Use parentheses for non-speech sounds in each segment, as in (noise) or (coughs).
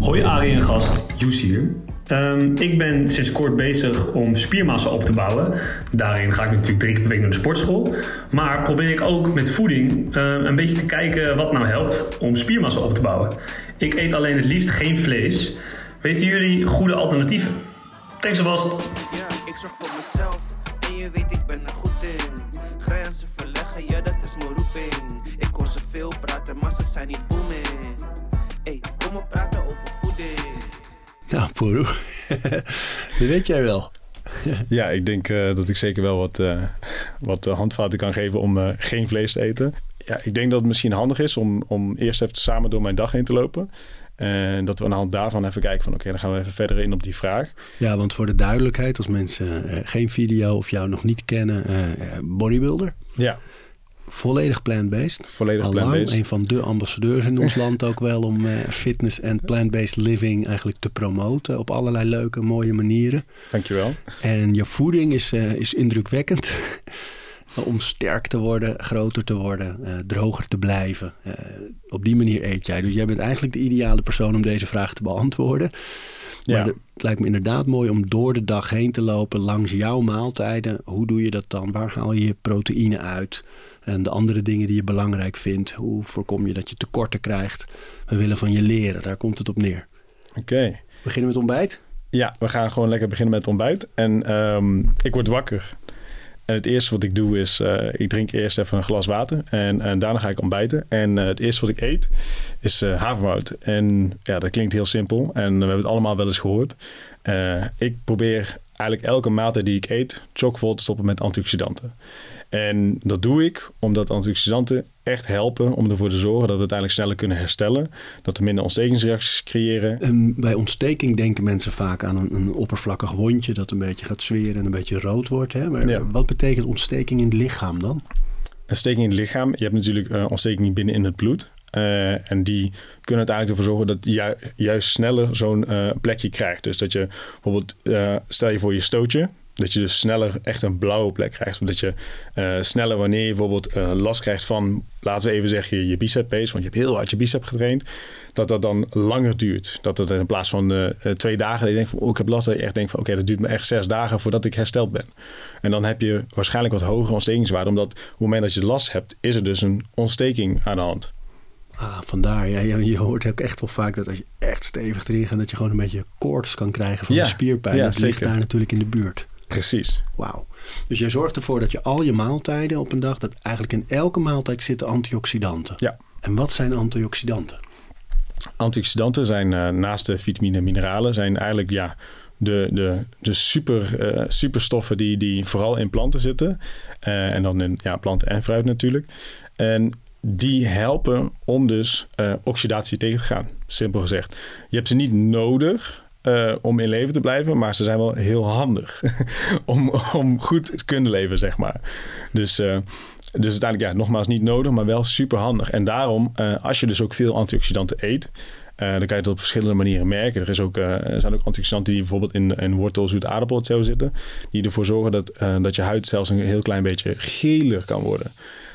Hoi Arie en gast, Joes hier. Ehm, ik ben sinds kort bezig om spiermassa op te bouwen. Daarin ga ik natuurlijk drie keer per week naar de sportschool. Maar probeer ik ook met voeding ehm, een beetje te kijken wat nou helpt om spiermassa op te bouwen. Ik eet alleen het liefst geen vlees. Weten jullie goede alternatieven? Thanks alvast. Ja, ik zorg voor mezelf en je weet ik ben er goed in. Grenzen verleggen, ja dat is mijn roeping. Ik hoor ze veel praten, maar ze zijn niet. Ey, kom op praten over voeding. Ja, Poeroe. (laughs) Dat weet jij wel. Ja, ik denk eh, dat ik zeker wel wat, eh, wat eh, handvaten kan geven om eh, geen vlees te eten. Ja, ik denk dat het misschien handig is om, om eerst even samen door mijn dag heen te lopen. En dat we aan de hand daarvan even kijken van oké, dan gaan we even verder in op die vraag. Ja, want voor de duidelijkheid, als mensen eh, geen video of jou nog niet kennen, bodybuilder. Ja, Volledig plant-based. volledig plant-based. een van de ambassadeurs in ons land ook wel om eh, fitness en plant-based living eigenlijk te promoten op allerlei leuke, mooie manieren. Dankjewel. En je voeding is, eh, is indrukwekkend. Om sterk te worden, groter te worden, eh, droger te blijven. Eh, op die manier eet jij. Dus jij bent eigenlijk de ideale persoon om deze vraag te beantwoorden. Maar Ja. de- het lijkt me inderdaad mooi om door de dag heen te lopen langs jouw maaltijden. Hoe doe je dat dan? Waar haal je je proteïne uit? En de andere dingen die je belangrijk vindt. Hoe voorkom je dat je tekorten krijgt? We willen van je leren, daar komt het op neer. Oké. Beginnen met ontbijt? Ja, we gaan gewoon lekker beginnen met ontbijt. En ehm, ik word wakker. En het eerste wat ik doe is, eh, ik drink eerst even een glas water. En, en daarna ga ik ontbijten. En eh, het eerste wat ik eet is eh havermout. En ja, dat klinkt heel simpel. En we hebben het allemaal wel eens gehoord. Eh, ik probeer eigenlijk elke maaltijd die ik eet chockvol te stoppen met antioxidanten. En dat doe ik omdat antioxidanten echt helpen om ervoor te zorgen dat we uiteindelijk sneller kunnen herstellen. Dat we minder ontstekingsreacties creëren. En bij ontsteking denken mensen vaak aan een, een oppervlakkig wondje dat een beetje gaat zweren en een beetje rood wordt. Hè? Maar Ja. wat betekent ontsteking in het lichaam dan? een steking in het lichaam. Je hebt natuurlijk uh, ontstekingen binnen in het bloed. Uh, en die kunnen uiteindelijk ervoor zorgen dat ju juist sneller zo'n uh, plekje krijgt. Dus dat je bijvoorbeeld, uh, stel je voor je stootje, dat je dus sneller echt een blauwe plek krijgt. Zodat je sneller wanneer je bijvoorbeeld last krijgt van, laten we even zeggen, je bicep pace, want je hebt heel hard je bicep getraind, dat dat dan langer duurt. Dat het in plaats van twee dagen, dat je denkt van, oh, ik heb last, dat je echt denkt van, oké, dat duurt me echt zes dagen voordat ik hersteld ben. En dan heb je waarschijnlijk wat hogere ontstekingswaarde, omdat op het moment dat je last hebt, is er dus een ontsteking aan de hand. Ah, vandaar. Ja, je, hoort ook echt wel vaak dat als je echt stevig erin gaat, dat je gewoon een beetje koorts kan krijgen van ja, de spierpijn. Ja, dat zeker. ligt daar natuurlijk in de buurt. Precies. Wauw. Dus jij zorgt ervoor dat je al je maaltijden op een dag, dat eigenlijk in elke maaltijd zitten antioxidanten. Ja. En wat zijn antioxidanten? Antioxidanten zijn uh, naast de vitamine en mineralen, zijn eigenlijk ja, de, de, de super, uh, superstoffen die, die vooral in planten zitten. Uh, en dan in ja, planten en fruit natuurlijk. En die helpen om dus uh, oxidatie tegen te gaan. Simpel gezegd. Je hebt ze niet nodig uh, om in leven te blijven, maar ze zijn wel heel handig (laughs) om, om goed te kunnen leven, zeg maar. Dus, uh, dus uiteindelijk, ja, nogmaals niet nodig, maar wel super handig. En daarom, als je dus ook veel antioxidanten eet, dan kan je het op verschillende manieren merken. Er, is ook, zijn ook antioxidanten die bijvoorbeeld in, in wortel, zoet aardappel zitten. Die ervoor zorgen dat, dat je huid zelfs een heel klein beetje geler kan worden.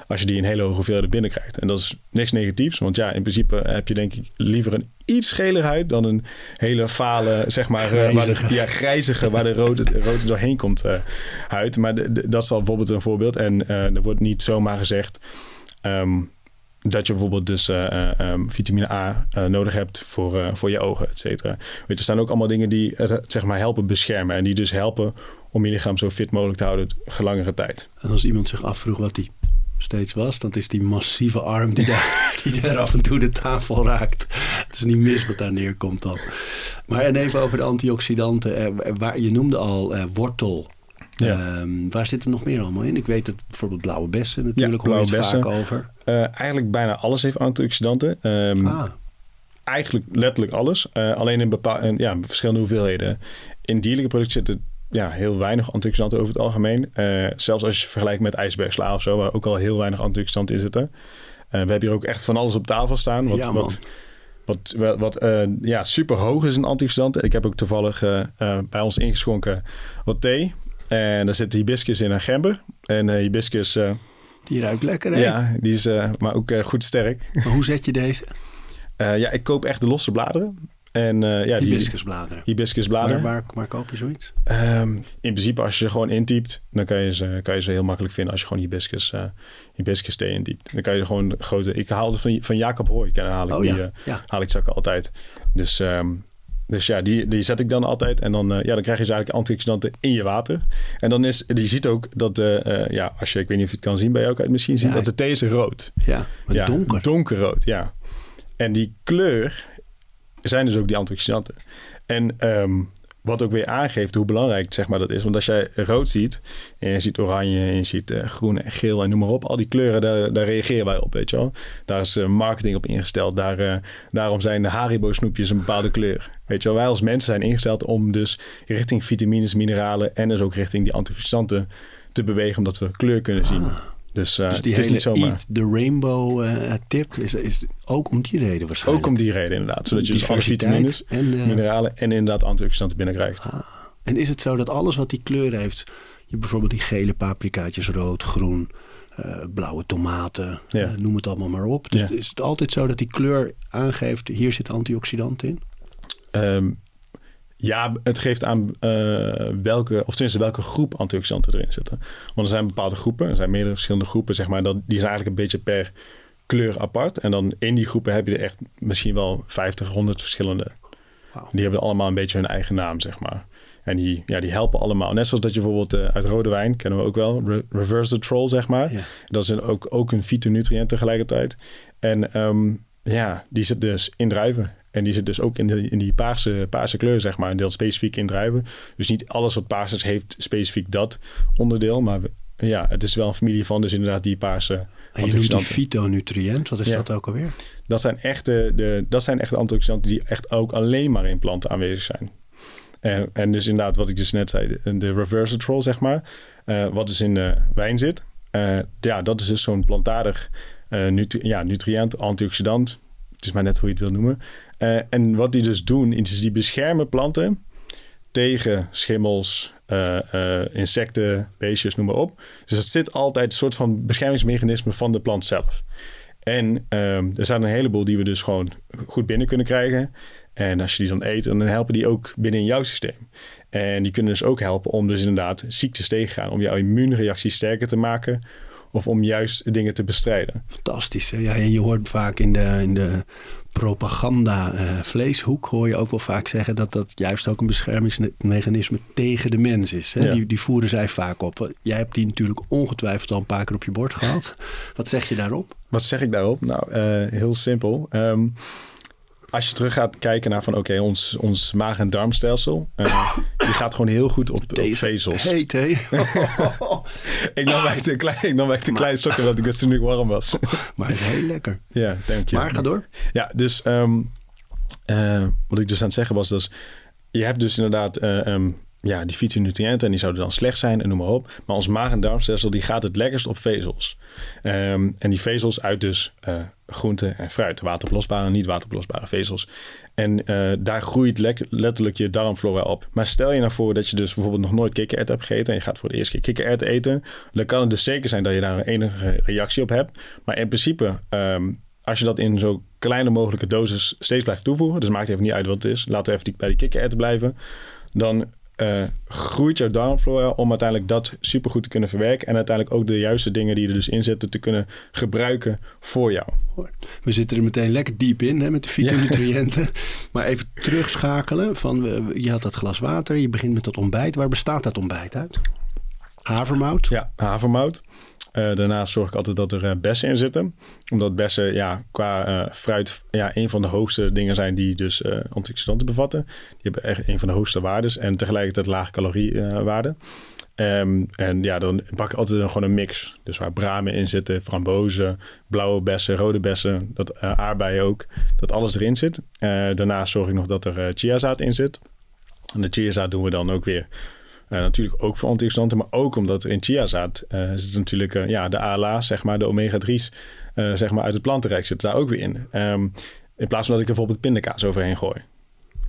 Als je die in hele hoge hoeveelheden binnenkrijgt. En dat is niks negatiefs. Want ja, in principe heb je denk ik liever een iets geler huid dan een hele fale, zeg maar, grijzige, waar de, ja, grijzige, waar de rode, rode doorheen komt huid. Maar de, de, dat is al bijvoorbeeld een voorbeeld. En er wordt niet zomaar gezegd. Um, dat je bijvoorbeeld dus uh, um, vitamine A nodig hebt voor, voor je ogen, et cetera. Weet je, er staan ook allemaal dingen die het zeg maar helpen beschermen. En die dus helpen om je lichaam zo fit mogelijk te houden langere tijd. En als iemand zich afvroeg wat die steeds was, dan is die massieve arm die daar, (laughs) die daar af en toe de tafel raakt. Het is niet mis wat daar neerkomt dan. Maar en even over de antioxidanten. waar, je noemde al wortel. Ja. Um, waar zit er nog meer allemaal in? Ik weet dat bijvoorbeeld blauwe bessen natuurlijk ja, hoor je het vaak over. Uh, eigenlijk bijna alles heeft antioxidanten. Um, ah. Eigenlijk letterlijk alles. Uh, alleen in, bepaal, ja, verschillende hoeveelheden. In dierlijke producten zitten ja, heel weinig antioxidanten over het algemeen. Uh, zelfs als je vergelijkt met ijsbergsla of zo, waar ook al heel weinig antioxidanten in zitten. we hebben hier ook echt van alles op tafel staan. Wat, ja, wat, wat, wat, wat uh, ja, super hoog is in antioxidanten. Ik heb ook toevallig bij ons ingeschonken wat thee. En daar zit hibiscus in en gember. En hibiscus... die ruikt lekker, hè? Ja, die is maar ook goed sterk. Maar hoe zet je deze? Eh, ja, ik koop echt de losse bladeren. En uh, ja, die hibiscusbladeren. Hibiscusbladeren. Waar, waar, waar koop je zoiets? Um, in principe, als je ze gewoon intypt, dan kan je ze, kan je ze heel makkelijk vinden als je gewoon hibiscus, uh, hibiscus thee intypt. Dan kan je gewoon grote. Ik haal het van, van Jacob Hoy, ken haal ik oh, die, ja. ja. haal ik zakken altijd. Dus, um, dus ja, die, die zet ik dan altijd. En dan, uh, ja, dan krijg je dus eigenlijk antioxidanten in je water. En dan is, je ziet ook dat, ja, als je, ik weet niet of je het kan zien bij jou, kan je het misschien zien, ja, dat de thee is rood. Ja, ja donker. Donkerrood, ja. En die kleur zijn dus ook die antioxidanten. En um, wat ook weer aangeeft hoe belangrijk zeg maar, dat is. Want als jij rood ziet, en je ziet oranje, en je ziet uh, groen en geel en noem maar op. Al die kleuren, daar, daar reageren wij op, weet je wel. Daar is uh, marketing op ingesteld. Daar, uh, daarom zijn de Haribo snoepjes een bepaalde kleur. Weet je wel, wij als mensen zijn ingesteld om dus richting vitamines, mineralen... en dus ook richting die antioxidanten te bewegen, omdat we kleur kunnen zien. Dus, uh, dus die het is niet zomaar. Eat the Rainbow uh, tip is, is ook om die reden waarschijnlijk. Ook om die reden inderdaad. Zodat je dus alle vitamines, en, uh, mineralen en inderdaad antioxidanten binnenkrijgt. Ah. En is het zo dat alles wat die kleur heeft... Je bijvoorbeeld die gele paprikaatjes, rood, groen, blauwe tomaten, Ja. noem het allemaal maar op. Dus Ja. is het altijd zo dat die kleur aangeeft... hier zit antioxidant in? Um, ja, het geeft aan uh, welke, of tenminste welke groep antioxidanten erin zitten. Want er zijn bepaalde groepen, er zijn meerdere verschillende groepen, zeg maar, dat, die zijn eigenlijk een beetje per kleur apart. En dan in die groepen heb je er echt misschien wel 50, 100 verschillende. Die hebben allemaal een beetje hun eigen naam, zeg maar. En die, ja, die helpen allemaal. Net zoals dat je bijvoorbeeld uh, uit rode wijn, kennen we ook wel, re reverse the troll, zeg maar. Ja. Dat is een, ook, ook een fytonutriënt tegelijkertijd. En um, ja, die zit dus in druiven. En die zit dus ook in, de, in die paarse, paarse kleur, zeg maar. Een deel specifiek in druiven. Dus niet alles wat paars is, heeft specifiek dat onderdeel. Maar ja, het is wel een familie van dus inderdaad die paarse En je noemt die fytonutriënt. Wat is Ja. dat ook alweer? Dat zijn, echt de, dat zijn echt de antioxidanten die echt ook alleen maar in planten aanwezig zijn. En, en dus inderdaad, wat ik dus net zei, de, de reversatrol, zeg maar. eh, wat dus in de wijn zit. eh, ja, dat is dus zo'n plantaardig nutri ja, nutriënt, antioxidant. Het is maar net hoe je het wil noemen. Eh, en wat die dus doen, is die beschermen planten tegen schimmels, eh, eh, insecten, beestjes, noem maar op. Dus het zit altijd een soort van beschermingsmechanisme van de plant zelf. En er zijn een heleboel die we dus gewoon goed binnen kunnen krijgen. En als je die dan eet, dan helpen die ook binnen in jouw systeem. En die kunnen dus ook helpen om dus inderdaad ziektes tegen te gaan. Om jouw immuunreactie sterker te maken. Of om juist dingen te bestrijden. Fantastisch. Hè? Ja, en je hoort vaak in de, in de propaganda eh, vleeshoek... hoor je ook wel vaak zeggen dat dat juist ook een beschermingsmechanisme tegen de mens is. Hè? Ja. Die, die voeren zij vaak op. Jij hebt die natuurlijk ongetwijfeld al een paar keer op je bord gehad. (laughs) Wat zeg je daarop? Wat zeg ik daarop? Nou, eh, heel simpel. Ehm, als je terug gaat kijken naar van oké, ons, ons maag- en darmstelsel, eh, (coughs) die gaat gewoon heel goed op, op vezels. Heet, hè? (laughs) Ik nam echt een klein, ik nam echt een klein stokje omdat ik wist toen ik warm was. (laughs) maar het is heel lekker. ja, dank je. Maar ga door. Ja, dus ehm, eh, wat ik dus aan het zeggen was, dus je hebt dus inderdaad eh, ehm, ja, die fytonutriënten en die zouden dan slecht zijn en noem maar op. Maar ons maag- en darmstelsel die gaat het lekkerst op vezels. Ehm, en die vezels uit dus eh groente en fruit. Wateroplosbare en niet wateroplosbare vezels. En eh, daar groeit letterlijk je darmflora op. Maar stel je nou voor dat je dus bijvoorbeeld nog nooit kikkererwten hebt gegeten... en je gaat voor de eerste keer kikkererwten eten... dan kan het dus zeker zijn dat je daar een enige reactie op hebt. Maar in principe, ehm, als je dat in zo kleine mogelijke dosis steeds blijft toevoegen... dus maakt even niet uit wat het is. Laten we even die, bij die kikkererwten blijven. Dan eh, groeit jouw darmflora om uiteindelijk dat supergoed te kunnen verwerken... en uiteindelijk ook de juiste dingen die er dus in zitten... te kunnen gebruiken voor jou. We zitten er meteen lekker diep in hè, met de fytonutriënten. (laughs) Maar even terugschakelen. Van, je had dat glas water, je begint met dat ontbijt. Waar bestaat dat ontbijt uit? Havermout? Ja, havermout. Eh, daarnaast zorg ik altijd dat er eh, bessen in zitten. Omdat bessen ja, qua eh, fruit ja, een van de hoogste dingen zijn die dus antioxidanten bevatten. Die hebben echt een van de hoogste waardes en tegelijkertijd lage caloriewaarden. Ehm, en ja, dan pak ik altijd gewoon een mix. Dus waar bramen in zitten, frambozen, blauwe bessen, rode bessen, dat aardbeien ook. Dat alles erin zit. Daarnaast zorg ik nog dat er chiazaad in zit. En de chiazaad doen we dan ook weer eh, natuurlijk ook voor antioxidanten, maar ook omdat er in chiazaad eh zit natuurlijk eh, ja, de ALA, zeg maar, de omega-3's, eh, zeg maar uit het plantenrijk zitten daar ook weer in. Ehm, in plaats van dat ik er bijvoorbeeld pindakaas overheen gooi.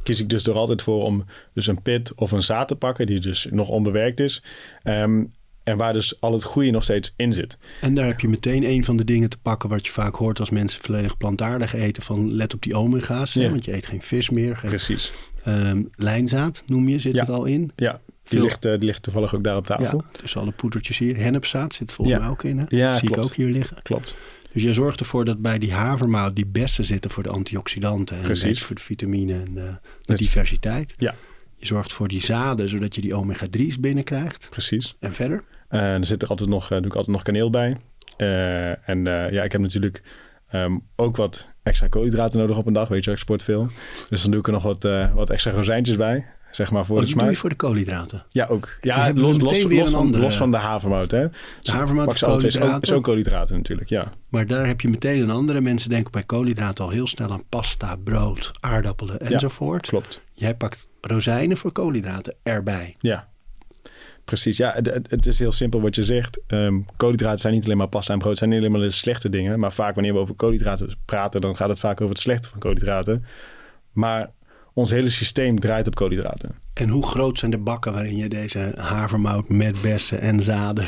Kies ik dus er altijd voor om dus een pit of een zaad te pakken die dus nog onbewerkt is. Ehm, En waar dus al het goede nog steeds in zit. En daar heb je meteen een van de dingen te pakken wat je vaak hoort als mensen volledig plantaardig eten. Van let op die omega's, hè, want je eet geen vis meer. Geen, Precies. Ehm, lijnzaad noem je, zit Ja. het al in. Ja, die ligt, eh, die ligt toevallig ook daar op tafel. Ja, tussen alle poedertjes hier. Hennepzaad zit volgens Ja. mij ook in. Hè? Ja, Zie klopt. ik ook hier liggen. Klopt. Dus je zorgt ervoor dat bij die havermout die bessen zitten voor de antioxidanten. En Precies. voor de vitamine en de, de Het- diversiteit. Ja, Je zorgt voor die zaden, zodat je die omega-3's binnenkrijgt. precies. En verder? En er zit er altijd nog, eh, doe ik altijd nog kaneel bij. Eh, en eh, ja, ik heb natuurlijk ehm, ook wat extra koolhydraten nodig op een dag. Weet je, ik sport veel. Dus dan doe ik er nog wat, eh, wat extra rozijntjes bij. Zeg maar voor Oh, doe je voor de koolhydraten. Ja, ook. Ja, los, een van, andere- los van de havermout. Hè. De havermout Pak is koolhydraten. is ook koolhydraten natuurlijk, ja. Maar daar heb je meteen een andere. Mensen denken bij koolhydraten al heel snel aan pasta, brood, aardappelen enzovoort. Klopt. Jij pakt rozijnen voor koolhydraten erbij. Ja, precies. Ja, het, het- het is heel simpel wat je zegt. Ehm, koolhydraten zijn niet alleen maar pasta en brood, zijn niet alleen maar de slechte dingen. Maar vaak wanneer we over koolhydraten praten, dan gaat het vaak over het slechte van koolhydraten. Maar ons hele systeem draait op koolhydraten. En hoe groot zijn de bakken waarin je deze havermout met bessen en zaden...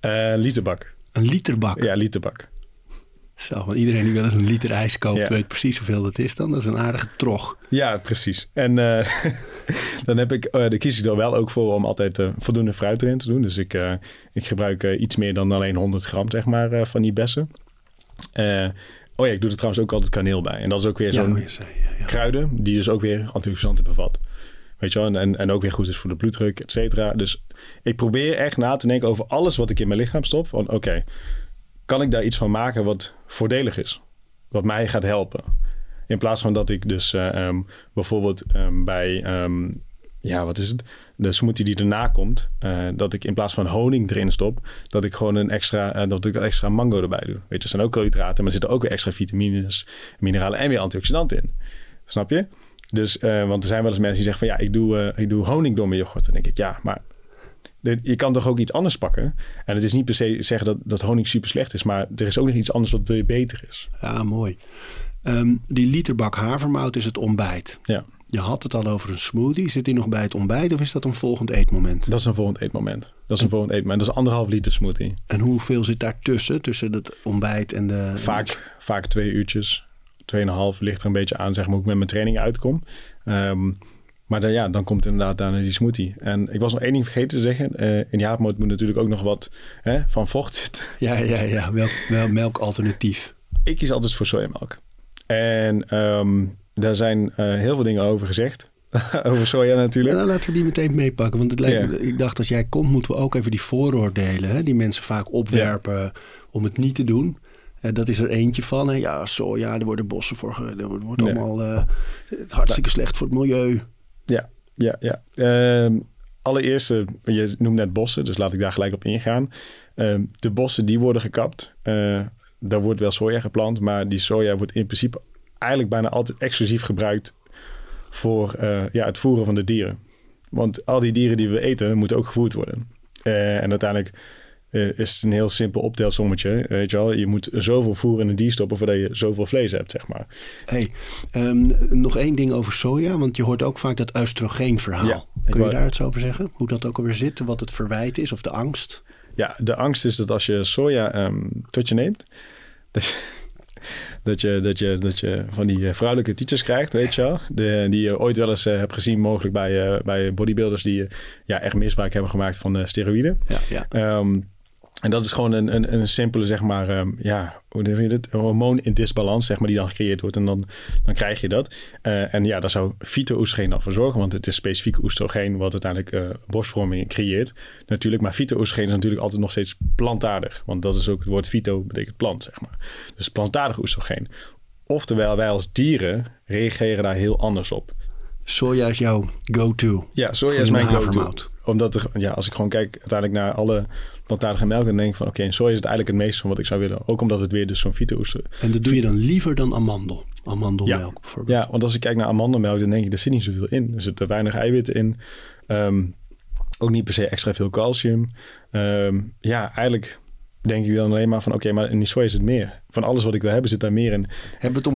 Eh literbak. Een liter bak. Ja, literbak. Zo, want iedereen die wel eens een liter ijs koopt, Ja. weet precies hoeveel dat is dan. Dat is een aardige trog. Ja, precies. En eh, (laughs) dan heb ik, daar kies ik er wel ook voor om altijd voldoende fruit erin te doen. Dus ik, ik gebruik iets meer dan alleen 100 gram, zeg maar, van die bessen. Oh ja, ik doe er trouwens ook altijd kaneel bij. En dat is ook weer zo'n kruiden, die dus ook weer antioxidanten bevat. Weet je wel, en, en, en ook weer goed is voor de bloeddruk, et cetera. Dus ik probeer echt na te denken over alles wat ik in mijn lichaam stop. Van oké, kan ik daar iets van maken wat voordelig is? Wat mij gaat helpen. In plaats van dat ik dus eh, ehm, bijvoorbeeld ehm, bij, ehm, ja, wat is het? De smoothie die erna komt, eh, dat ik in plaats van honing erin stop, dat ik gewoon een extra, eh, dat ik een extra mango erbij doe. Weet je, er zijn ook koolhydraten, maar er zitten ook weer extra vitamines, mineralen en weer antioxidanten in. Snap je? Dus, eh, want er zijn wel eens mensen die zeggen van ja, ik doe, ik doe honing door mijn yoghurt. Dan denk ik, ja, maar je kan toch ook iets anders pakken? En het is niet per se zeggen dat, dat honing super slecht is, maar er is ook nog iets anders wat beter is. Ja, mooi. Ehm, die literbak havermout is het ontbijt. Ja, Je had het al over een smoothie. Zit die nog bij het ontbijt of is dat een volgend eetmoment? dat is een volgend eetmoment. Dat is een volgend eetmoment. Dat is anderhalf liter smoothie. En hoeveel zit daartussen? Tussen het ontbijt en de... Vaak, vaak twee uurtjes, tweeënhalf ligt er een beetje aan, zeg maar, hoe ik met mijn training uitkom. Ehm, maar dan, ja, dan komt inderdaad daarna die smoothie. En ik was nog één ding vergeten te zeggen. Eh, in havermout moet natuurlijk ook nog wat hè, van vocht zitten. (laughs) Ja, ja, ja. Welk, wel, melkalternatief. Ik kies altijd voor sojamelk. En ehm, daar zijn eh, heel veel dingen over gezegd. (laughs) over soja natuurlijk. Nou, laten we die meteen meepakken. Want het lijkt, ik dacht, als jij komt, moeten we ook even die vooroordelen... Hè, die mensen vaak opwerpen om het niet te doen... Eh, dat is er eentje van. Hè. Ja, soja, er worden bossen voor... Er wordt, allemaal eh, hartstikke slecht voor het milieu. Ja, ja, ja. Ehm, allereerst, je noemt net bossen, dus laat ik daar gelijk op ingaan. Ehm, de bossen die worden gekapt. daar wordt wel soja geplant, maar die soja wordt in principe eigenlijk bijna altijd exclusief gebruikt voor eh, ja, het voeren van de dieren. Want al die dieren die we eten, moeten ook gevoerd worden. Eh, en uiteindelijk eh, is het een heel simpel optelsommetje. Weet je, wel? je moet zoveel voer in een dier stoppen voordat je zoveel vlees hebt, zeg maar. Hey, ehm, nog één ding over soja. Want je hoort ook vaak dat oestrogeenverhaal. Ja, Kun je wou- daar iets over zeggen? Hoe dat ook alweer zit? Wat het verwijt is of de angst? Ja, de angst is dat als je soja ehm, tot je neemt, dat je, dat je, dat je, dat je van die eh, vrouwelijke teachers krijgt, weet je wel. De, die je ooit wel eens eh, hebt gezien, mogelijk bij, eh, bij bodybuilders die ja, echt misbruik hebben gemaakt van steroïden. Ja, ja. Ehm, en dat is gewoon een, een, een simpele, zeg maar, ehm, ja, hoe noem je? Een hormoon in disbalans, zeg maar, die dan gecreëerd wordt. En dan, dan krijg je dat. Eh, en ja, daar zou fyto-oestrogeen dan voor zorgen, want het is specifiek oestrogeen wat uiteindelijk eh, borstvorming creëert. Natuurlijk, maar fyto-oestrogeen is natuurlijk altijd nog steeds plantaardig. Want dat is ook het woord fyto, betekent plant, zeg maar. Dus plantaardig oestrogeen. Oftewel, wij als dieren reageren daar heel anders op. Soja is jouw go-to. Ja, soja is mijn go-to. Omdat er, ja, als ik gewoon kijk uiteindelijk naar alle plantaardige melk, dan denk ik van oké, soja is het eigenlijk het meest van wat ik zou willen. Ook omdat het weer dus zo'n fyto-oester. En dat doe je dan liever dan amandel. Amandelmelk Ja. bijvoorbeeld. Ja, want als ik kijk naar amandelmelk, dan denk ik, er zit niet zoveel in. Er zitten weinig eiwitten in. Ehm, ook niet per se extra veel calcium. Ehm, ja, eigenlijk denk ik dan alleen maar van oké, maar in die soja is het meer. Van alles wat ik wil hebben zit daar meer in. Hebben we het om...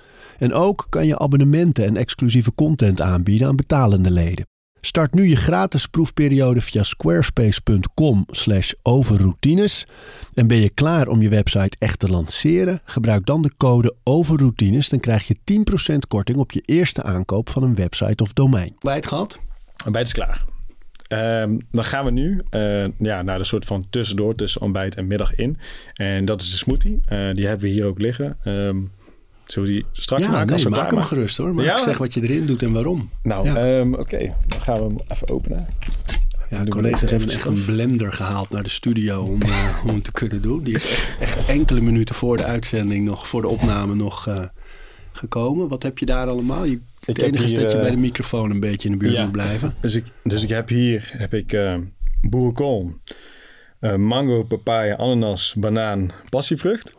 En ook kan je abonnementen en exclusieve content aanbieden aan betalende leden. Start nu je gratis proefperiode via squarespace.com slash overroutines. En ben je klaar om je website echt te lanceren? Gebruik dan de code overroutines. Dan krijg je 10% korting op je eerste aankoop van een website of domein. Bij het gehad? Ontbijt is klaar. Ehm, dan gaan we nu eh, ja, naar de soort van tussendoor tussen ontbijt en middag in. En dat is de smoothie. Eh, die hebben we hier ook liggen. Ehm, zullen we die straks Ja, maken? nee, als we maak hem maken? gerust hoor. Maar Ja? zeg wat je erin doet en waarom. Nou, Ja. ehm, oké. Dan gaan we hem even openen. Ja, we collega's hebben echt een blender gehaald naar de studio om, eh, om het te kunnen doen. Die is echt, echt enkele minuten voor de uitzending nog, voor de opname nog eh, gekomen. Wat heb je daar allemaal? Je, het enige is dat je eh, bij de microfoon een beetje in de buurt moet blijven. Dus ik, dus ik heb hier heb ik, boerenkool, mango, papaya, ananas, banaan, passievrucht.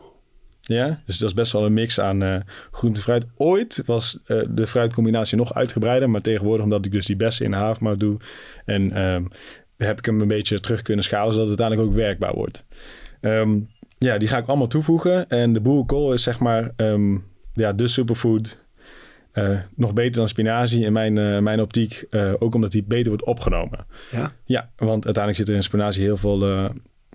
Ja, dus dat is best wel een mix aan eh groente en fruit. Ooit was eh, de fruitcombinatie nog uitgebreider, maar tegenwoordig omdat ik dus die bessen in de havermout doe en ehm, heb ik hem een beetje terug kunnen schalen, zodat het uiteindelijk ook werkbaar wordt. Ehm, ja, die ga ik allemaal toevoegen. En de boerenkool is zeg maar ehm, ja, de superfood. Eh, nog beter dan spinazie in mijn, mijn optiek. ook omdat die beter wordt opgenomen. Ja? Ja, want uiteindelijk zit er in spinazie heel veel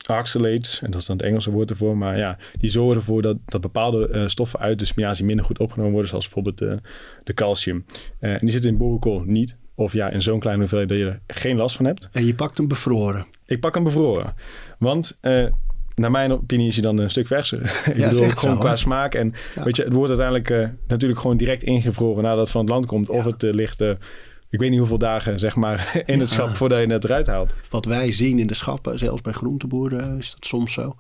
oxalates. En dat is dan het Engelse woord ervoor. Maar ja, die zorgen ervoor dat, dat bepaalde eh, stoffen uit de spinazie minder goed opgenomen worden. Zoals bijvoorbeeld de, de calcium. Eh, en die zitten in boerenkool niet. Of ja, in zo'n kleine hoeveelheid dat je er geen last van hebt. En je pakt hem bevroren. Ik pak hem bevroren. Want eh, naar mijn opinie is hij dan een stuk verser. (laughs) ik bedoel, echt gewoon zo, qua smaak. En Ja. weet je, het wordt uiteindelijk natuurlijk gewoon direct ingevroren nadat het van het land komt. Of Ja. het ligt, ik weet niet hoeveel dagen, zeg maar, (laughs) in het Ja. schap voordat je het eruit haalt. Wat wij zien in de schappen, zelfs bij groenteboeren is dat soms zo.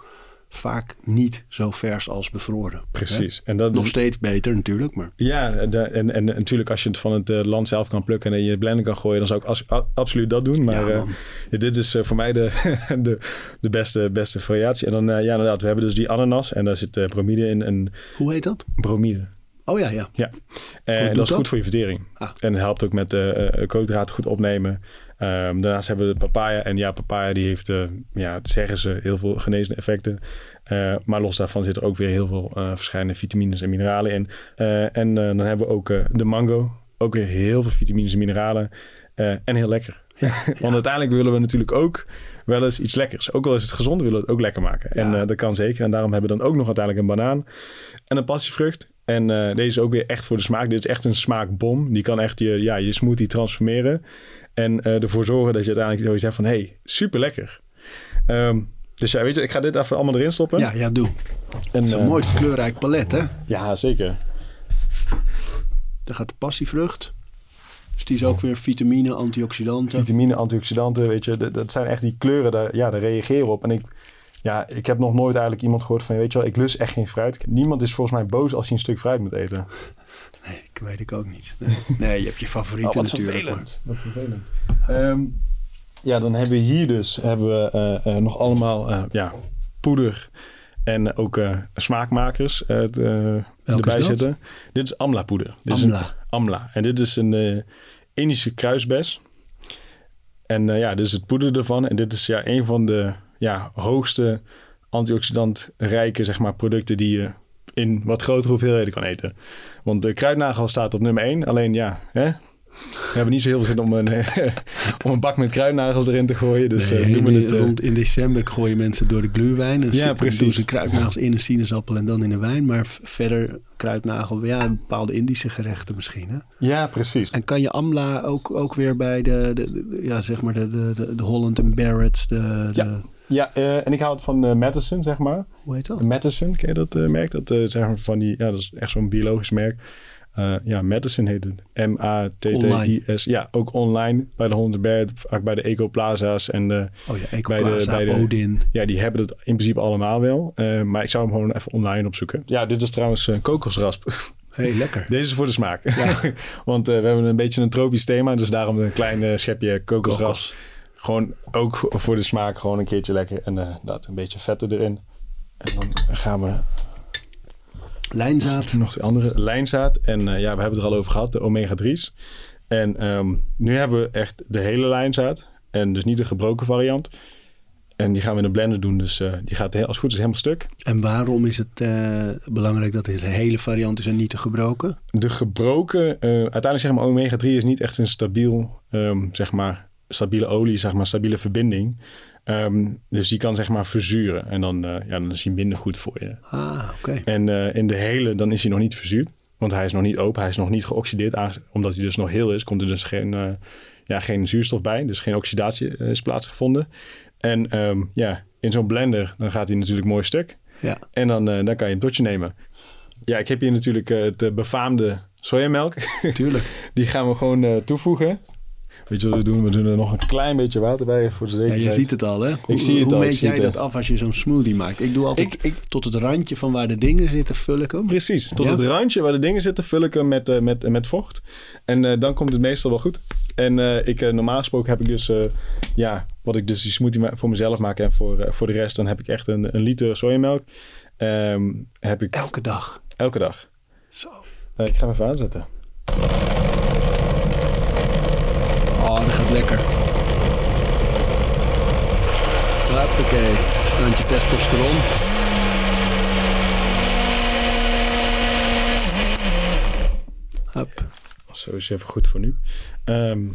Vaak niet zo vers als bevroren. Precies. En dat Nog steeds beter natuurlijk, maar ja, de- en, en natuurlijk als je het van het eh, land zelf kan plukken en in je blender kan gooien, dan zou ik as- a- absoluut dat doen. Maar Ja, eh, dit is eh, voor mij de, (laughs) de, de beste, beste variatie. En dan, ja, inderdaad, we hebben dus die ananas en daar zit bromide in. En hoe heet dat? bromide. Oh ja, ja. Ja, en dat is goed voor je vertering. Ah. En het helpt ook met de uh, koolhydraten goed opnemen. Ehm, daarnaast hebben we de papaya. En ja, papaya die heeft, eh, ja, zeggen ze, heel veel genezende effecten. Eh, maar los daarvan zitten er ook weer heel veel eh, verschillende vitamines en mineralen in. Eh, en eh, dan hebben we ook eh, de mango. Ook weer heel veel vitamines en mineralen. Eh, en heel lekker. (laughs) Want uiteindelijk willen we natuurlijk ook wel eens iets lekkers. Ook al is het gezond, willen we het ook lekker maken. En Ja. eh, dat kan zeker. En daarom hebben we dan ook nog uiteindelijk een banaan en een passievrucht. En eh, deze is ook weer echt voor de smaak. Dit is echt een smaakbom. Die kan echt je, ja, je smoothie transformeren. En eh, ervoor zorgen dat je uiteindelijk zoiets hebt van... hey, super lekker. Ehm, dus ja, weet je, ik ga dit even allemaal erin stoppen. Ja, ja, doe. en, Het is een eh, mooi kleurrijk palet, hè? Ja, zeker. Daar gaat de passievrucht. Dus die is ook weer vitamine, antioxidanten. Vitamine, antioxidanten, weet je. Dat, dat zijn echt die kleuren, daar, ja, daar reageren op. En ik, ja, ik heb nog nooit eigenlijk iemand gehoord van... weet je wel, ik lust echt geen fruit. Niemand is volgens mij boos als hij een stuk fruit moet eten. Nee, ik weet ik ook niet. Nee, nee je hebt je favorieten Oh, wat natuurlijk. vervelend. Wat vervelend. Ehm, ja, dan hebben we hier dus hebben we, eh, eh, nog allemaal eh, ja, poeder en ook eh, smaakmakers erbij dat? zitten. Dit is amla poeder. Dit Is Amla. een, amla. En dit is een eh, Indische kruisbes. En eh, ja, dit is het poeder ervan. En dit is ja, een van de ja, hoogste antioxidantrijke zeg maar, producten die je in wat grotere hoeveelheden kan eten. Want de kruidnagel staat op nummer 1. Alleen ja, hè? we hebben niet zo heel veel zin om een, (laughs) om een bak met kruidnagels erin te gooien. Dus Nee, eh, in, doen we de- het. eh, rond, in december gooien mensen door de gluwijn. En Ja, ja, precies. doen ze kruidnagels in een sinaasappel en dan in de wijn. Maar verder kruidnagel, ja, bepaalde Indische gerechten misschien. Hè? ja, precies. En kan je amla ook, ook weer bij de, de, de- ja, zeg maar de, de, de, Holland en Barrett, de, de, Ja. Ja, eh, en ik hou het van eh Madison, zeg maar. hoe heet dat? Madison, ken je dat eh, merk? Dat, zeg maar van die, ja, dat is echt zo'n biologisch merk. Ja, Madison heet het. M-A-T-T-I-S. Ja, ook online bij de vaak bij de Ecoplaza's en de, Oh ja, bij de, bij de, Odin. Ja, die hebben het in principe allemaal wel. Maar ik zou hem gewoon even online opzoeken. Ja, dit is trouwens kokosrasp. hey, lekker. (laughs) Deze is voor de smaak. (laughs) Want eh, we hebben een beetje een tropisch thema, dus daarom een klein schepje kokosrasp. Kokos. Gewoon ook voor de smaak gewoon een keertje lekker. En eh, dat een beetje vetten erin. En dan gaan we Lijnzaad. nog de andere lijnzaad. En eh, ja, we hebben het er al over gehad, de omega-3's. En ehm, nu hebben we echt de hele lijnzaad. En dus niet de gebroken variant. En die gaan we in de blender doen. Dus eh, die gaat heel, als het goed is helemaal stuk. En waarom is het belangrijk dat het een hele variant is en niet te gebroken? De gebroken, uiteindelijk zeg maar omega-3 is niet echt een stabiel, ehm, zeg maar, stabiele olie, zeg maar, stabiele verbinding. Ehm, dus die kan zeg maar verzuren. En dan, eh, ja, dan is hij minder goed voor je. Ah, oké. En eh, in de hele, dan is hij nog niet verzuurd. Want hij is nog niet open, hij is nog niet geoxideerd. Omdat hij dus nog heel is, komt er dus geen, eh, ja, geen zuurstof bij. Dus geen oxidatie is plaatsgevonden. En ehm, ja, in zo'n blender, dan gaat hij natuurlijk mooi stuk. Ja. En dan, dan kan je een dotje nemen. Ja, ik heb hier natuurlijk het befaamde sojamelk. Tuurlijk. (laughs) Die gaan we gewoon toevoegen. Weet je wat we doen? We doen er nog een klein beetje water bij voor de Ja, zekerheid. je ziet het al, hè? Hoe, zie het hoe al, meet jij dat af als je zo'n smoothie maakt? Ik doe altijd Ik- ik- tot het randje van waar de dingen zitten, vul ik hem. Precies. Tot Ja? het randje waar de dingen zitten, vul ik hem met, eh, met, met vocht. En eh, dan komt het meestal wel goed. En eh, ik, normaal gesproken heb ik dus, ja, wat ik dus die smoothie voor mezelf maak en voor, voor de rest, dan heb ik echt een, een liter sojamelk. Ehm, heb ik Elke dag. elke dag. Zo. Ik ga hem even aanzetten. Lekker. Hoppakee. Standje testosteron. Hup. Zo is even goed voor nu. Ehm,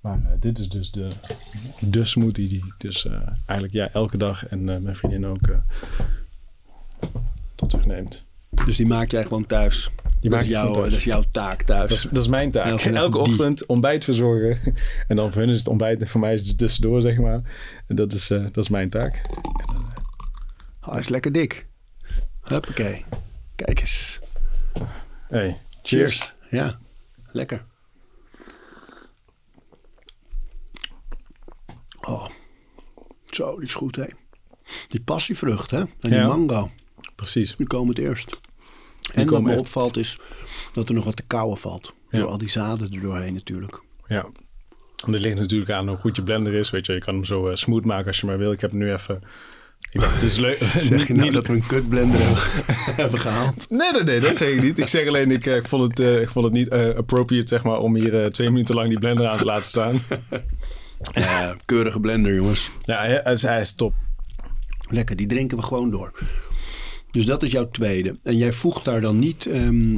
maar eh, dit is dus de, de smoothie die dus eh, eigenlijk ja, elke dag en eh, mijn vriendin ook tot zich neemt. Dus die maak jij gewoon thuis. Die dat, is jouw, thuis. dat is jouw taak thuis. Dat is, dat is mijn taak. Elke Elke, die. ochtend ontbijt verzorgen. (laughs) En dan voor hun is het ontbijt en voor mij is het tussendoor, zeg maar. En dat is, eh, dat is mijn taak. Oh, hij is lekker dik. Huppakee. Kijk eens. Hey, cheers. Ja, lekker. Oh, zo, die is goed, hè? Die passievrucht, hè? En die Ja. mango, Precies. die komen het eerst. En wat me echt. opvalt is dat er nog wat te kauwen valt. Ja. Door al die zaden er doorheen natuurlijk. Ja. En dit ligt natuurlijk aan hoe goed je blender is. Weet je, je kan hem zo eh, smooth maken als je maar wil. Ik heb nu even... Ik dacht, het is leuk. (laughs) Zeg je nou Niet- dat we een kutblender hebben- (laughs) hebben gehaald? Nee, nee, nee, dat zeg ik niet. Ik zeg alleen, ik, eh, ik, vond, het, eh, ik vond het niet appropriate, zeg maar, om hier twee minuten lang die blender aan te laten staan. (laughs) Ja, keurige blender, jongens. Ja, hij is top. Lekker, die drinken we gewoon door. Dus dat is jouw tweede. En jij voegt daar dan niet ehm,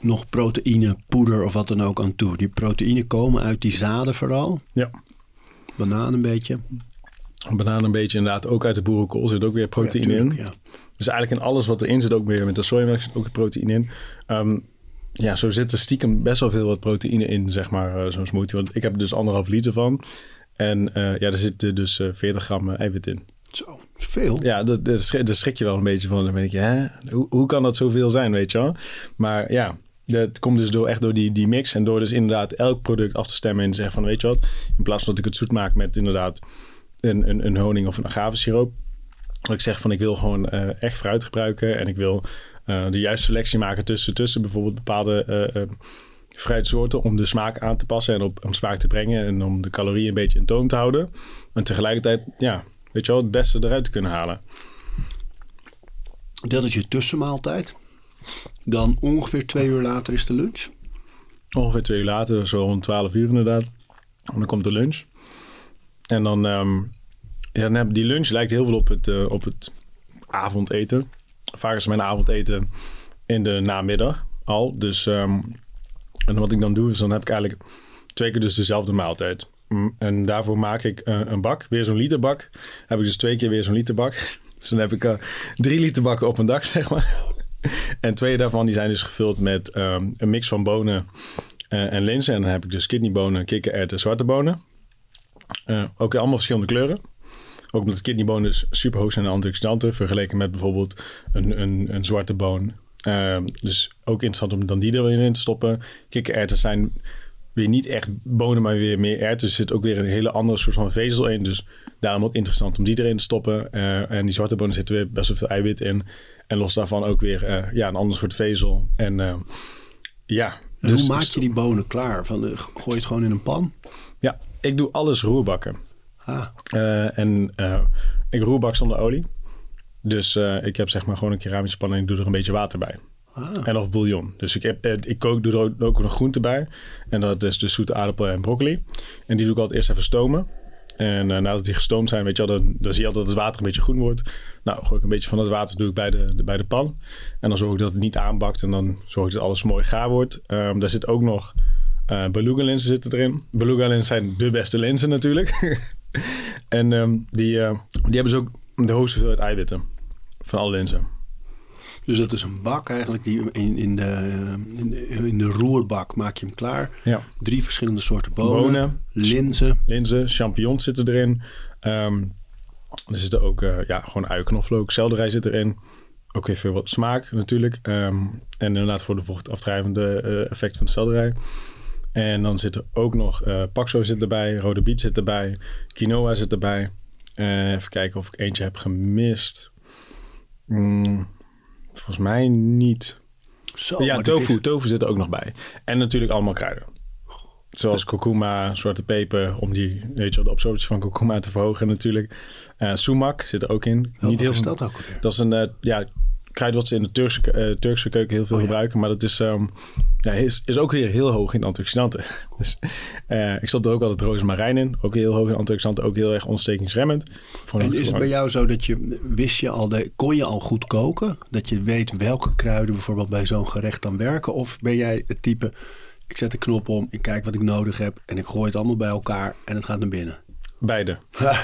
nog proteïne, poeder of wat dan ook aan toe. Die proteïnen komen uit die zaden vooral. Ja. Banaan een beetje. Banaan een beetje inderdaad. Ook uit de boerenkool zit ook weer proteïne Ja, in. ja. Dus eigenlijk in alles wat erin zit, ook weer met de sojamelk zit ook proteïne in. Ehm, ja, zo zit er stiekem best wel veel wat proteïne in, zeg maar, eh, zo'n smoothie. Want ik heb er dus anderhalf liter van. En eh, ja, er zit eh, dus eh, 40 gram eh, eiwit in. Zo, veel. Ja, daar schrik je wel een beetje van. Dan denk je, hè? Hoe, hoe kan dat zoveel zijn, weet je wel? Maar ja, dat komt dus door, echt door die, die mix. En door dus inderdaad elk product af te stemmen en te zeggen van, weet je wat? In plaats van dat ik het zoet maak met inderdaad een, een, een honing of een agavesiroop. Dat ik zeg van, ik wil gewoon eh, echt fruit gebruiken. En ik wil eh, de juiste selectie maken tussen, tussen bijvoorbeeld bepaalde... eh, fruitsoorten om de smaak aan te passen en op, om smaak te brengen en om de calorieën een beetje in toon te houden. En tegelijkertijd, ja, weet je wel, het beste eruit te kunnen halen. Dat is je tussenmaaltijd. Dan ongeveer twee uur later is de lunch. Ongeveer twee uur later, zo rond 12 uur inderdaad. En dan komt de lunch. En dan, ehm, ja, dan heb die lunch lijkt heel veel op het, eh, op het avondeten. Vaak is mijn avondeten in de namiddag al. Dus ehm, en wat ik dan doe, is dan heb ik eigenlijk twee keer dus dezelfde maaltijd. En daarvoor maak ik eh, een bak, weer zo'n literbak. Heb ik dus twee keer weer zo'n literbak. (laughs) Dus dan heb ik eh, drie liter bakken op een dag, (laughs) zeg maar. En twee daarvan die zijn dus gevuld met ehm, een mix van bonen eh, en linzen. En dan heb ik dus kidneybonen, kikkererwten, zwarte bonen. Ook allemaal verschillende kleuren. Ook omdat kidneybonen dus super hoog zijn in antioxidanten. Vergeleken met bijvoorbeeld een, een, een zwarte boon. Ehm, dus ook interessant om dan die er weer in te stoppen. Kikkererwten zijn weer niet echt bonen, maar weer meer erwten. Dus er zit ook weer een hele andere soort van vezel in. Dus daarom ook interessant om die erin te stoppen. Eh, en die zwarte bonen zitten weer best wel veel eiwit in. En los daarvan ook weer eh, ja, een ander soort vezel. En eh, ja. Dus- hoe maak je die bonen klaar? Van, gooi je het gewoon in een pan? Ja, ik doe alles roerbakken. Ah, en ik roerbak zonder olie. Dus ik heb zeg maar gewoon een keramische pan en ik doe er een beetje water bij. Ah. En of bouillon. Dus ik, heb, eh, ik kook, doe er ook, nog groente bij. En dat is dus zoete aardappel en broccoli. En die doe ik altijd eerst even stomen. En eh, nadat die gestoomd zijn, weet je wel, dan, dan zie je altijd dat het water een beetje groen wordt. Nou, gooi ik een beetje van dat water doe bij de, bij de pan. En dan zorg ik dat het niet aanbakt. En dan zorg ik dat alles mooi gaar wordt. Ehm, daar zit ook nog eh beluga linzen zitten erin. Beluga linzen zijn de beste linzen natuurlijk. (laughs) en ehm, die, die hebben ze ook de hoogste hoeveelheid eiwitten. Van alle linzen. Dus dat is een bak eigenlijk. Die in, in, de, in, de, in de roerbak maak je hem klaar. Ja. Drie verschillende soorten bonen. Bonen. Linzen. linzen, champignons zitten erin. Ehm, er zitten ook eh, ja, gewoon ui, knoflook, selderij zit erin. Ook even wat smaak natuurlijk. Ehm, en inderdaad voor de vochtaftrijvende eh, effect van de selderij. En dan zit er ook nog eh paksoi zit erbij, rode biet zit erbij, quinoa zit erbij. Even kijken of ik eentje heb gemist. Mm, volgens mij niet. Zo, ja, tofu. is- Tofu zit er ook nog bij. En natuurlijk allemaal kruiden. Zoals kurkuma, zwarte peper, om die, weet je wel, de absorptie van kurkuma te verhogen natuurlijk. Eh sumac zit er ook in. Wel, Niet heel is dat ook? Dat is een, eh, ja, kruid wat ze in de Turkse, eh, Turkse keuken heel veel Oh ja. gebruiken. Maar dat is, ehm, ja, is, is ook weer heel hoog in antioxidanten. (laughs) Dus eh, ik stop er ook altijd rozemarijn in. Ook heel hoog in antioxidanten, ook heel erg ontstekingsremmend. Voor En is het bij jou zo dat je, wist je al, de, kon je al goed koken? Dat je weet welke kruiden bijvoorbeeld bij zo'n gerecht dan werken? Of ben jij het type, ik zet de knop om, ik kijk wat ik nodig heb en ik gooi het allemaal bij elkaar en het gaat naar binnen? Beide. (laughs)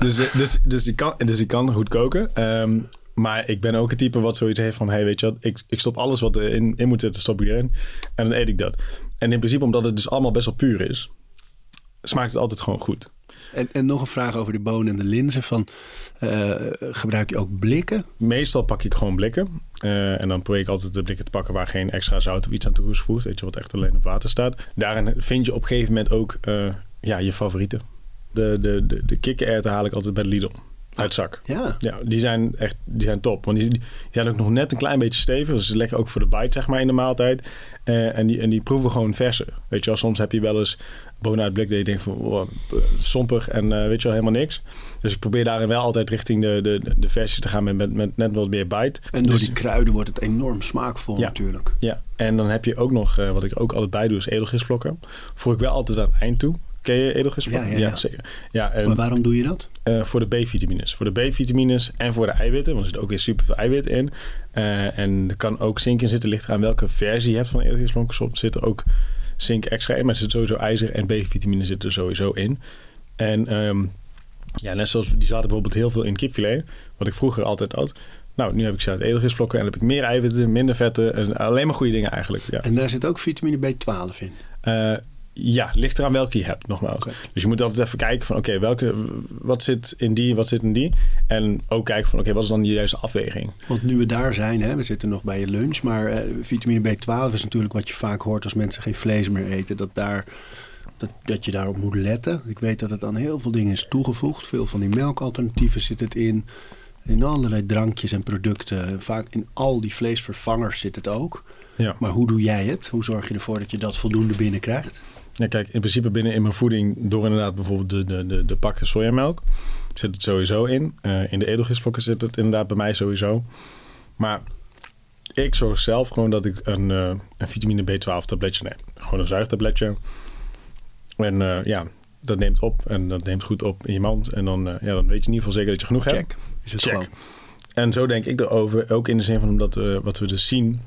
dus, eh, dus, dus, ik kan, dus ik kan goed koken. Ehm, maar ik ben ook het type wat zoiets heeft van... hey, weet je wat, ik, ik stop alles wat erin in moet zitten, stop ik erin. En dan eet ik dat. En in principe, omdat het dus allemaal best wel puur is... smaakt het altijd gewoon goed. En, en nog een vraag over de bonen en de linzen. Van, eh, gebruik je ook blikken? Meestal pak ik gewoon blikken. Eh, en dan probeer ik altijd de blikken te pakken... waar geen extra zout of iets aan toe is gevoegd. Weet je, wat echt alleen op water staat. Daarin vind je op een gegeven moment ook ja, je favorieten. De, de, de, de kikkererwten haal ik altijd bij de Lidl. Uit zak. Ja. Ja, die zijn echt die zijn top. Want die, die zijn ook nog net een klein beetje stevig. Dus lekker ook voor de bite, zeg maar, in de maaltijd. Eh, en, die, en die proeven gewoon verse. Weet je wel, soms heb je wel eens bonen uit blik dat je denkt van sompig en eh, weet je wel, helemaal niks. Dus ik probeer daarin wel altijd richting de, de, de versie te gaan met, met, met net wat meer bite. En door Dus- die kruiden wordt het enorm smaakvol Ja. natuurlijk. Ja, en dan heb je ook nog, eh, wat ik ook altijd bij doe, is edelgisvlokken. Voer ik wel altijd aan het eind toe. Ken je? Ja, ja, ja. zeker. Ja, en, Maar waarom doe je dat? eh, voor de B-vitamines. Voor de B-vitamines en voor de eiwitten. Want er zit ook weer super veel eiwit in. Eh, en er kan ook zink in zitten. Ligt eraan welke versie je hebt van edelgisvlokken. Soms zit er ook zink extra in. Maar er zit sowieso ijzer en B-vitamine zitten er sowieso in. En ehm, ja, net zoals die zaten bijvoorbeeld heel veel in kipfilet. Wat ik vroeger altijd had. Nou, nu heb ik ze uit edelgisvlokken. En dan heb ik meer eiwitten, minder vetten. En alleen maar goede dingen eigenlijk. Ja. En daar zit ook vitamine B12 in. Eh, ja, ligt eraan welke je hebt, nogmaals. Dus je moet altijd even kijken van, oké, welke, wat zit in die, wat zit in die? En ook kijken van, oké, wat is dan de juiste afweging? Want nu we daar zijn, hè, we zitten nog bij je lunch, maar eh, vitamine B12 is natuurlijk wat je vaak hoort als mensen geen vlees meer eten. Dat, daar, dat, dat je daarop moet letten. Ik weet dat het aan heel veel dingen is toegevoegd. Veel van die melkalternatieven zit het in. In allerlei drankjes en producten. Vaak in al die vleesvervangers zit het ook. Ja. Maar hoe doe jij het? Hoe zorg je ervoor dat je dat voldoende binnenkrijgt? Ja, kijk, in principe binnen in mijn voeding, door inderdaad bijvoorbeeld de, de, de, de pakken sojamelk, zit het sowieso in. Eh, in de edelgisvlokken zit het inderdaad bij mij sowieso. Maar ik zorg zelf gewoon dat ik een, eh, een vitamine B12 tabletje neem. Gewoon een zuigtabletje. En eh, ja, dat neemt op en dat neemt goed op in je mand. En dan, ja, dan weet je in ieder geval zeker dat je genoeg hebt. Check. Is het Check. gewoon. En zo denk ik erover, ook in de zin van omdat we, wat we dus zien,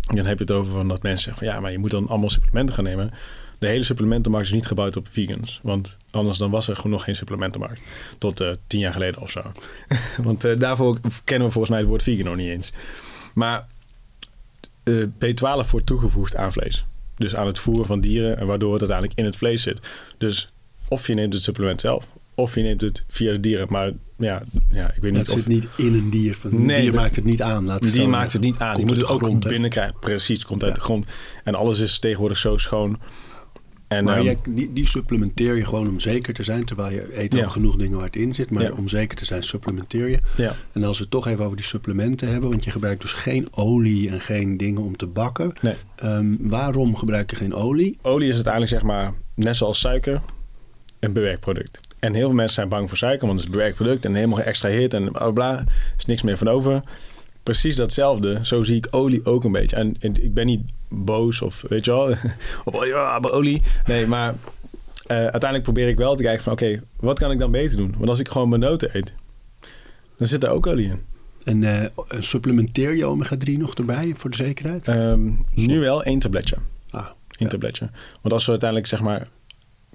dan heb je het over van dat mensen zeggen van ja, maar je moet dan allemaal supplementen gaan nemen. De hele supplementenmarkt is niet gebouwd op vegans, want anders dan was er gewoon nog geen supplementenmarkt tot eh, tien jaar geleden of zo. (laughs) want eh, daarvoor kennen we volgens mij het woord vegan nog niet eens. Maar eh, B12 wordt toegevoegd aan vlees. Dus aan het voeren van dieren en waardoor het uiteindelijk in het vlees zit. Dus of je neemt het supplement zelf, of je neemt het via de dieren. Maar ja, ja ik weet niet Het of... zit niet in een dier. Van, Een Nee, dier de- maakt het niet aan. Laat het Die zo maakt het niet aan. Die moet het ook grond, binnenkrijgen. Precies, komt uit Ja. de grond. En alles is tegenwoordig zo schoon. En, Maar ehm, jij, die, die supplementeer je gewoon om zeker te zijn. Terwijl je eet ook genoeg dingen waar het in zit. Maar Ja. om zeker te zijn supplementeer je. ja, En als we het toch even over die supplementen hebben. Want je gebruikt dus geen olie en geen dingen om te bakken. nee. Ehm, waarom gebruik je geen olie? Olie is uiteindelijk zeg maar net zoals suiker. een bewerkt product. En heel veel mensen zijn bang voor suiker, want het is een bewerkt product en helemaal geëxtraheerd en bla bla. Er is niks meer van over. Precies datzelfde. Zo zie ik olie ook een beetje. En, en ik ben niet boos of weet je wel, (laughs) op olie, ah, olie. Nee, maar eh, uiteindelijk probeer ik wel te kijken van oké, wat kan ik dan beter doen? Want als ik gewoon mijn noten eet, dan zit er ook olie in. En eh, supplementeer je omega-3 nog erbij voor de zekerheid? Ehm, nu wel één tabletje. ah, Eén ja. tabletje. Want als we uiteindelijk zeg maar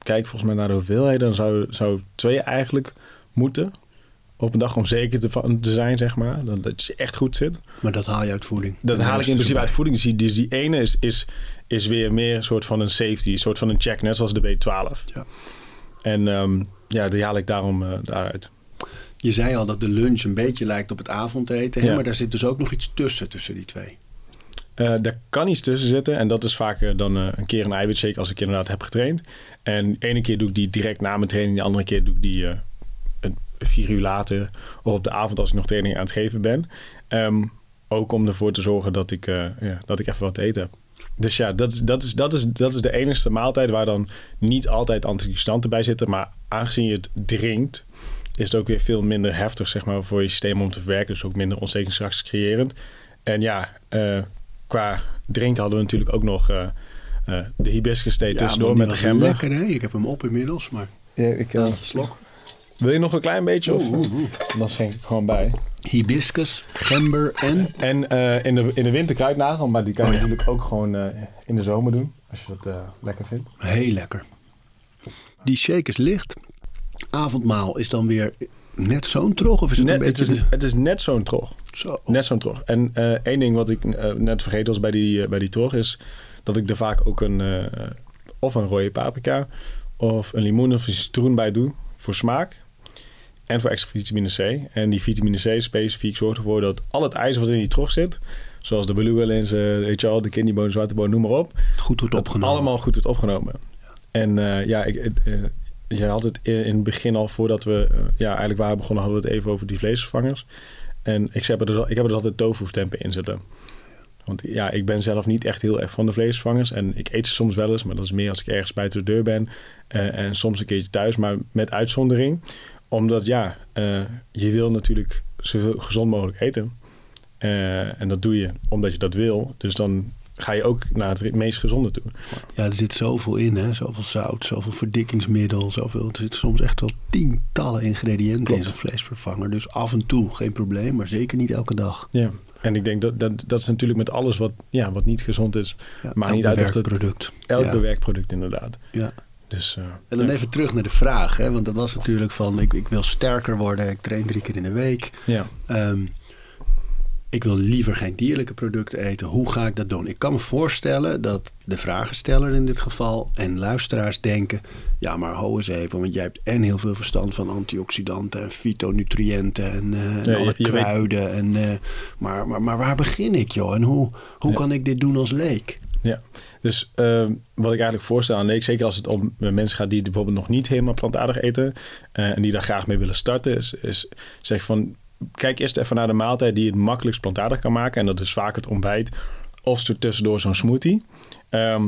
kijken volgens mij naar de hoeveelheden, dan zou, zou twee eigenlijk moeten op een dag om zeker te, van te zijn, zeg maar. Dat, dat je echt goed zit. Maar dat haal je uit voeding. Dat haal ik in principe uit erbij. voeding. Dus die, dus die ene is, is, is weer meer een soort van een safety, een soort van een check, net zoals de B12. Ja. En ehm, ja, die haal ik daarom eh, daaruit. Je zei al dat de lunch een beetje lijkt op het avondeten. Hè? Ja. Maar daar zit dus ook nog iets tussen, tussen die twee. Eh, daar kan iets tussen zitten. En dat is vaker dan eh, een keer een eiwitshake als ik inderdaad heb getraind. En de ene keer doe ik die direct na mijn training. De andere keer doe ik die vier uur later. Of op de avond als ik nog training aan het geven ben. Ehm, ook om ervoor te zorgen dat ik, eh, ja, dat ik even wat te eten heb. Dus ja, dat, is- dat, is, dat, is, dat is de enige maaltijd waar dan niet altijd antioxidanten bij zitten. Maar aangezien je het drinkt, is het ook weer veel minder heftig zeg maar, voor je systeem om te verwerken. Dus ook minder ontstekingsreacties En ja, eh, qua drinken hadden we natuurlijk ook nog eh, eh, de hibiscus thee tussendoor met de gember. lekker hè? Ik heb hem op inmiddels, maar Ja, ik, laatste slok. Wil je nog een klein beetje? Of, Oeh, oeh, oeh. Dan schenk ik gewoon bij. Hibiscus, gember en... En eh, in, de, in de winter kruidnagel, maar die kan je Oh ja. natuurlijk ook gewoon eh, in de zomer doen. Als je dat eh, lekker vindt. Heel lekker. Die shake is licht. Avondmaal is dan weer net zo'n trog? Of is het Net, een het, beetje... is, het is net zo'n trog. Zo. Net zo'n trog. En eh, één ding wat ik net vergeten was bij die, bij die trog is dat ik er vaak ook een eh, of een rode paprika of een limoen of een citroen bij doe voor smaak en voor extra vitamine C. En die vitamine C specifiek zorgt ervoor dat al het ijzer wat in die trog zit, zoals de beluga linzen, weet je wel, de kidneyboon, zwarteboon, noem maar op, Goed wordt opgenomen. allemaal goed wordt opgenomen. En eh, ja, ik, het, eh, je had het in het begin al voordat we eh, ja, eigenlijk waren begonnen, hadden we het even over die vleesvervangers. En ik heb er, dus al- ik heb er dus altijd tofu tempen in zitten. Want ja, ik ben zelf niet echt heel erg van de vleesvervangers. En ik eet ze soms wel eens, maar dat is meer als ik ergens buiten de deur ben. En soms een keertje thuis, maar met uitzondering. Omdat ja, eh, je wil natuurlijk zoveel gezond mogelijk eten. Eh, en dat doe je omdat je dat wil. Dus dan ga je ook naar het meest gezonde toe. Ja, er zit zoveel in, hè? Zoveel zout, zoveel verdikkingsmiddel, zoveel... Er zitten soms echt wel tientallen ingrediënten in zo'n vleesvervanger. Dus af en toe geen probleem, maar zeker niet elke dag. Ja. En ik denk dat, dat dat is natuurlijk met alles wat, ja, wat niet gezond is. Ja, elk niet uit het- product. Elk ja. bewerkt product inderdaad. Ja. Dus, eh, En dan ja. even terug naar de vraag, hè? want dat was natuurlijk van... Ik, ik wil sterker worden, ik train drie keer in de week. Ja. Ehm, ik wil liever geen dierlijke producten eten. Hoe ga ik dat doen? Ik kan me voorstellen dat de vragensteller in dit geval en luisteraars denken: ja, maar ho eens even, want jij hebt en heel veel verstand van antioxidanten en fytonutriënten en, eh, en Ja, alle je- je weet- kruiden. En, eh, maar, maar, maar waar begin ik, joh? En hoe, hoe Ja. kan ik dit doen als leek? Ja, dus ehm, wat ik eigenlijk voorstel aan leek, zeker als het om mensen gaat die bijvoorbeeld nog niet helemaal plantaardig eten eh, en die daar graag mee willen starten, is, zeg van kijk eerst even naar de maaltijd die het makkelijkst plantaardig kan maken en dat is vaak het ontbijt of tussendoor zo'n smoothie. Ehm,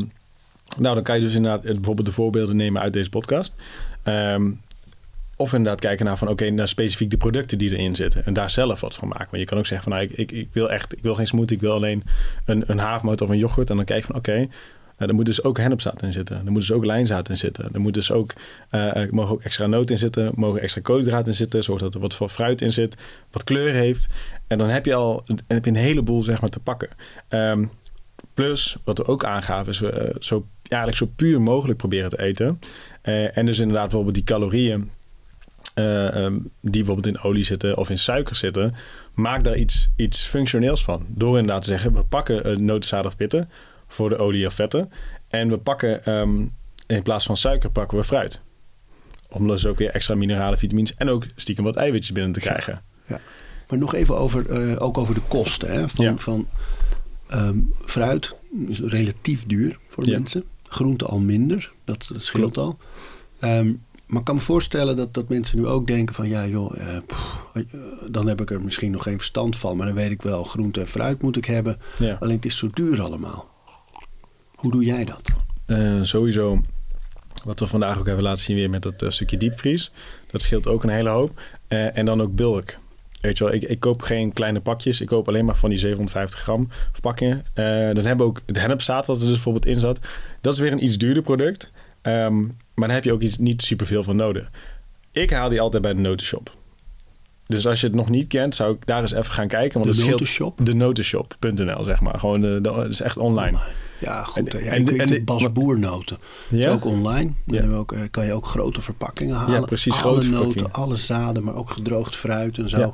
nou, dan kan je dus inderdaad bijvoorbeeld de voorbeelden nemen uit deze podcast. Ehm, of inderdaad kijken naar van oké, naar specifiek de producten die erin zitten. En daar zelf wat van maken. Want je kan ook zeggen van nou, ik, ik, ik wil echt, ik wil geen smoothie, ik wil alleen een, een havermout of een yoghurt. En dan kijk je van oké, eh, er moet dus ook hennepzaad in zitten. Er moet dus ook lijnzaad in zitten. Er moet dus ook, eh, er mogen ook extra noten in zitten. Mogen extra koolhydraten in zitten. Zorg dat er wat van fruit in zit. Wat kleur heeft. En dan heb je al dan heb je een heleboel zeg maar te pakken. Ehm, plus, wat we ook aangaven, is we eh, zo, eigenlijk zo puur mogelijk proberen te eten. Eh, en dus inderdaad bijvoorbeeld die calorieën eh, ehm, die bijvoorbeeld in olie zitten of in suiker zitten, maak daar iets, iets functioneels van. Door inderdaad te zeggen, we pakken uh, notenzadig pitten voor de olie of vetten. En we pakken ehm, in plaats van suiker pakken we fruit. Om dus ook weer extra mineralen, vitamines en ook stiekem wat eiwitjes binnen te krijgen. Ja. Maar nog even over, eh, ook over de kosten hè? van, Ja. van ehm, fruit. is relatief duur voor Ja. mensen. Groente al minder, dat, dat scheelt al. Maar ik kan me voorstellen dat, dat mensen nu ook denken van... ja joh, eh, pff, eh, dan heb ik er misschien nog geen verstand van... maar dan weet ik wel, groente en fruit moet ik hebben. Ja. Alleen het is zo duur allemaal. Hoe doe jij dat? Eh, sowieso Wat we vandaag ook hebben laten zien weer met dat eh, stukje diepvries. Dat scheelt ook een hele hoop. En dan ook bulk. Weet je wel, ik, ik koop geen kleine pakjes. Ik koop alleen maar van die 750 gram verpakkingen. Dan hebben we ook het hennepzaad wat er dus bijvoorbeeld in zat. Dat is weer een iets duurder product. Ehm, maar dan heb je ook iets, niet superveel van nodig. Ik haal die altijd bij de notenshop. Dus als je het nog niet kent, zou ik daar eens even gaan kijken. Want De het notenshop? de notenshop.nl, zeg maar. Gewoon de, de, het is echt online. Ja, goed. En-. Ja, en de- en. Dat is Ja? ook online. Ja. ook, eh, kan je ook grote verpakkingen halen. Ja, precies, Alle grote noten, alle zaden, maar ook gedroogd fruit en zo. Ja.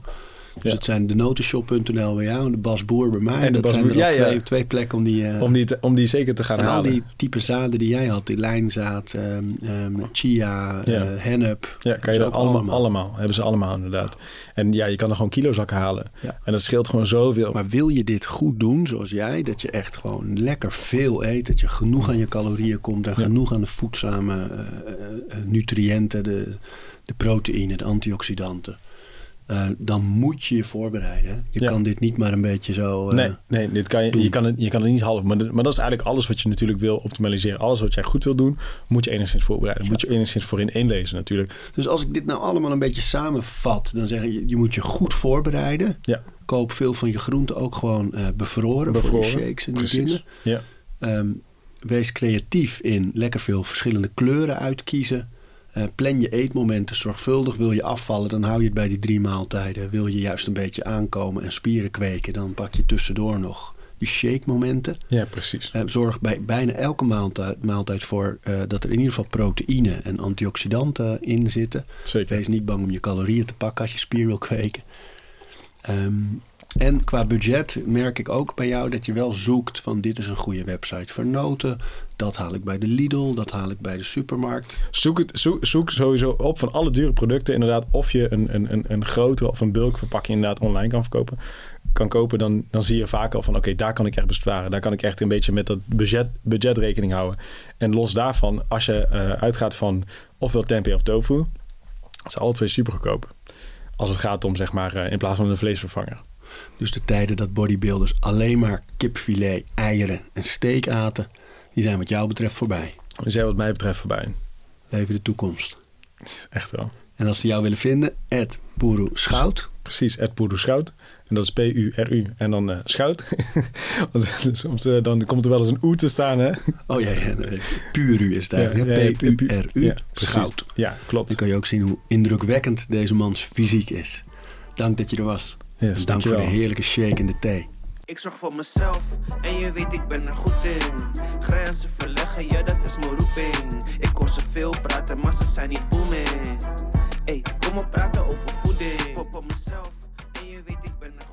Dus het zijn de notenshop.nl bij jou en de Bas Boer bij mij. En de dat Bas zijn er al twee, twee plekken om die... eh, Om, die te- om die zeker te gaan en al halen. die type zaden die jij had, die lijnzaad, ehm, ehm, chia, Ja. eh, hennep. Ja, kan je dat allemaal, allemaal. Hebben ze allemaal inderdaad. En ja, je kan er gewoon kilozakken halen. Ja. En dat scheelt gewoon zoveel. Maar wil je dit goed doen, zoals jij, dat je echt gewoon lekker veel eet, dat je genoeg aan je calorieën komt en Ja. genoeg aan de voedzame eh, nutriënten, de, de proteïnen, de antioxidanten, eh, dan moet je je voorbereiden. Je Ja. kan dit niet maar een beetje zo. eh, nee, nee dit kan je, doen. je, kan het, je kan het niet half. Maar, dat- maar dat is eigenlijk alles wat je natuurlijk wil optimaliseren. Alles wat jij goed wil doen, moet je enigszins voorbereiden. Moet je enigszins voorin inlezen natuurlijk. Dus als ik dit nou allemaal een beetje samenvat, dan zeg je, je moet je goed voorbereiden. Ja, Koop veel van je groenten ook gewoon eh, bevroren, voor je shakes en die dingen. Ja, Ehm, wees creatief in lekker veel verschillende kleuren uitkiezen. Eh, plan je eetmomenten zorgvuldig. Wil je afvallen, dan hou je het bij die drie maaltijden. Wil je juist een beetje aankomen en spieren kweken, dan pak je tussendoor nog die shake momenten. ja precies. Eh, zorg bij bijna elke maaltijd, maaltijd voor eh, dat er in ieder geval proteïne en antioxidanten in zitten. Zeker. Wees niet bang om je calorieën te pakken als je spier wil kweken. Ehm, en qua budget merk ik ook bij jou dat je wel zoekt van dit is een goede website voor noten. Dat haal ik bij de Lidl, dat haal ik bij de supermarkt. Zoek, het, zoek, sowieso op van alle dure producten inderdaad of je een, een, een, een grotere of een bulkverpakking inderdaad online kan verkopen. Kan kopen, dan, dan zie je vaak al van oké, daar kan ik echt besparen. Daar kan ik echt een beetje met dat budget, budget rekening houden. En los daarvan, als je eh, uitgaat van ofwel tempeh of tofu, zijn alle twee super goedkoop. Als het gaat om zeg maar eh, in plaats van een vleesvervanger. Dus de tijden dat bodybuilders alleen maar kipfilet, eieren en steak aten, die zijn wat jou betreft voorbij. Die zijn wat mij betreft voorbij. Leven de toekomst. Echt wel. En als ze jou willen vinden, Ed Boeroe Schout. Precies, Ed Schout. En dat is P-U-R-U en dan eh, Schout. (laughs) Want soms eh, dan komt er wel eens een oe te staan, hè? Oh ja, ja nee, Puru is het eigenlijk. Ja, P-U-R-U. ja. Schout. Ja, Dan klopt. kan je ook zien hoe indrukwekkend deze mans fysiek is. Dank dat je er was. Yes, dank voor de heerlijke shake en de thee. Ik zorg voor mezelf en je weet ik ben er goed in. Grenzen verleggen, ja dat is mijn roeping. Ik hoor ze veel praten, maar ze zijn niet booming. Ey, kom op praten over voeding. Pop op mezelf en je weet ik ben er goed in.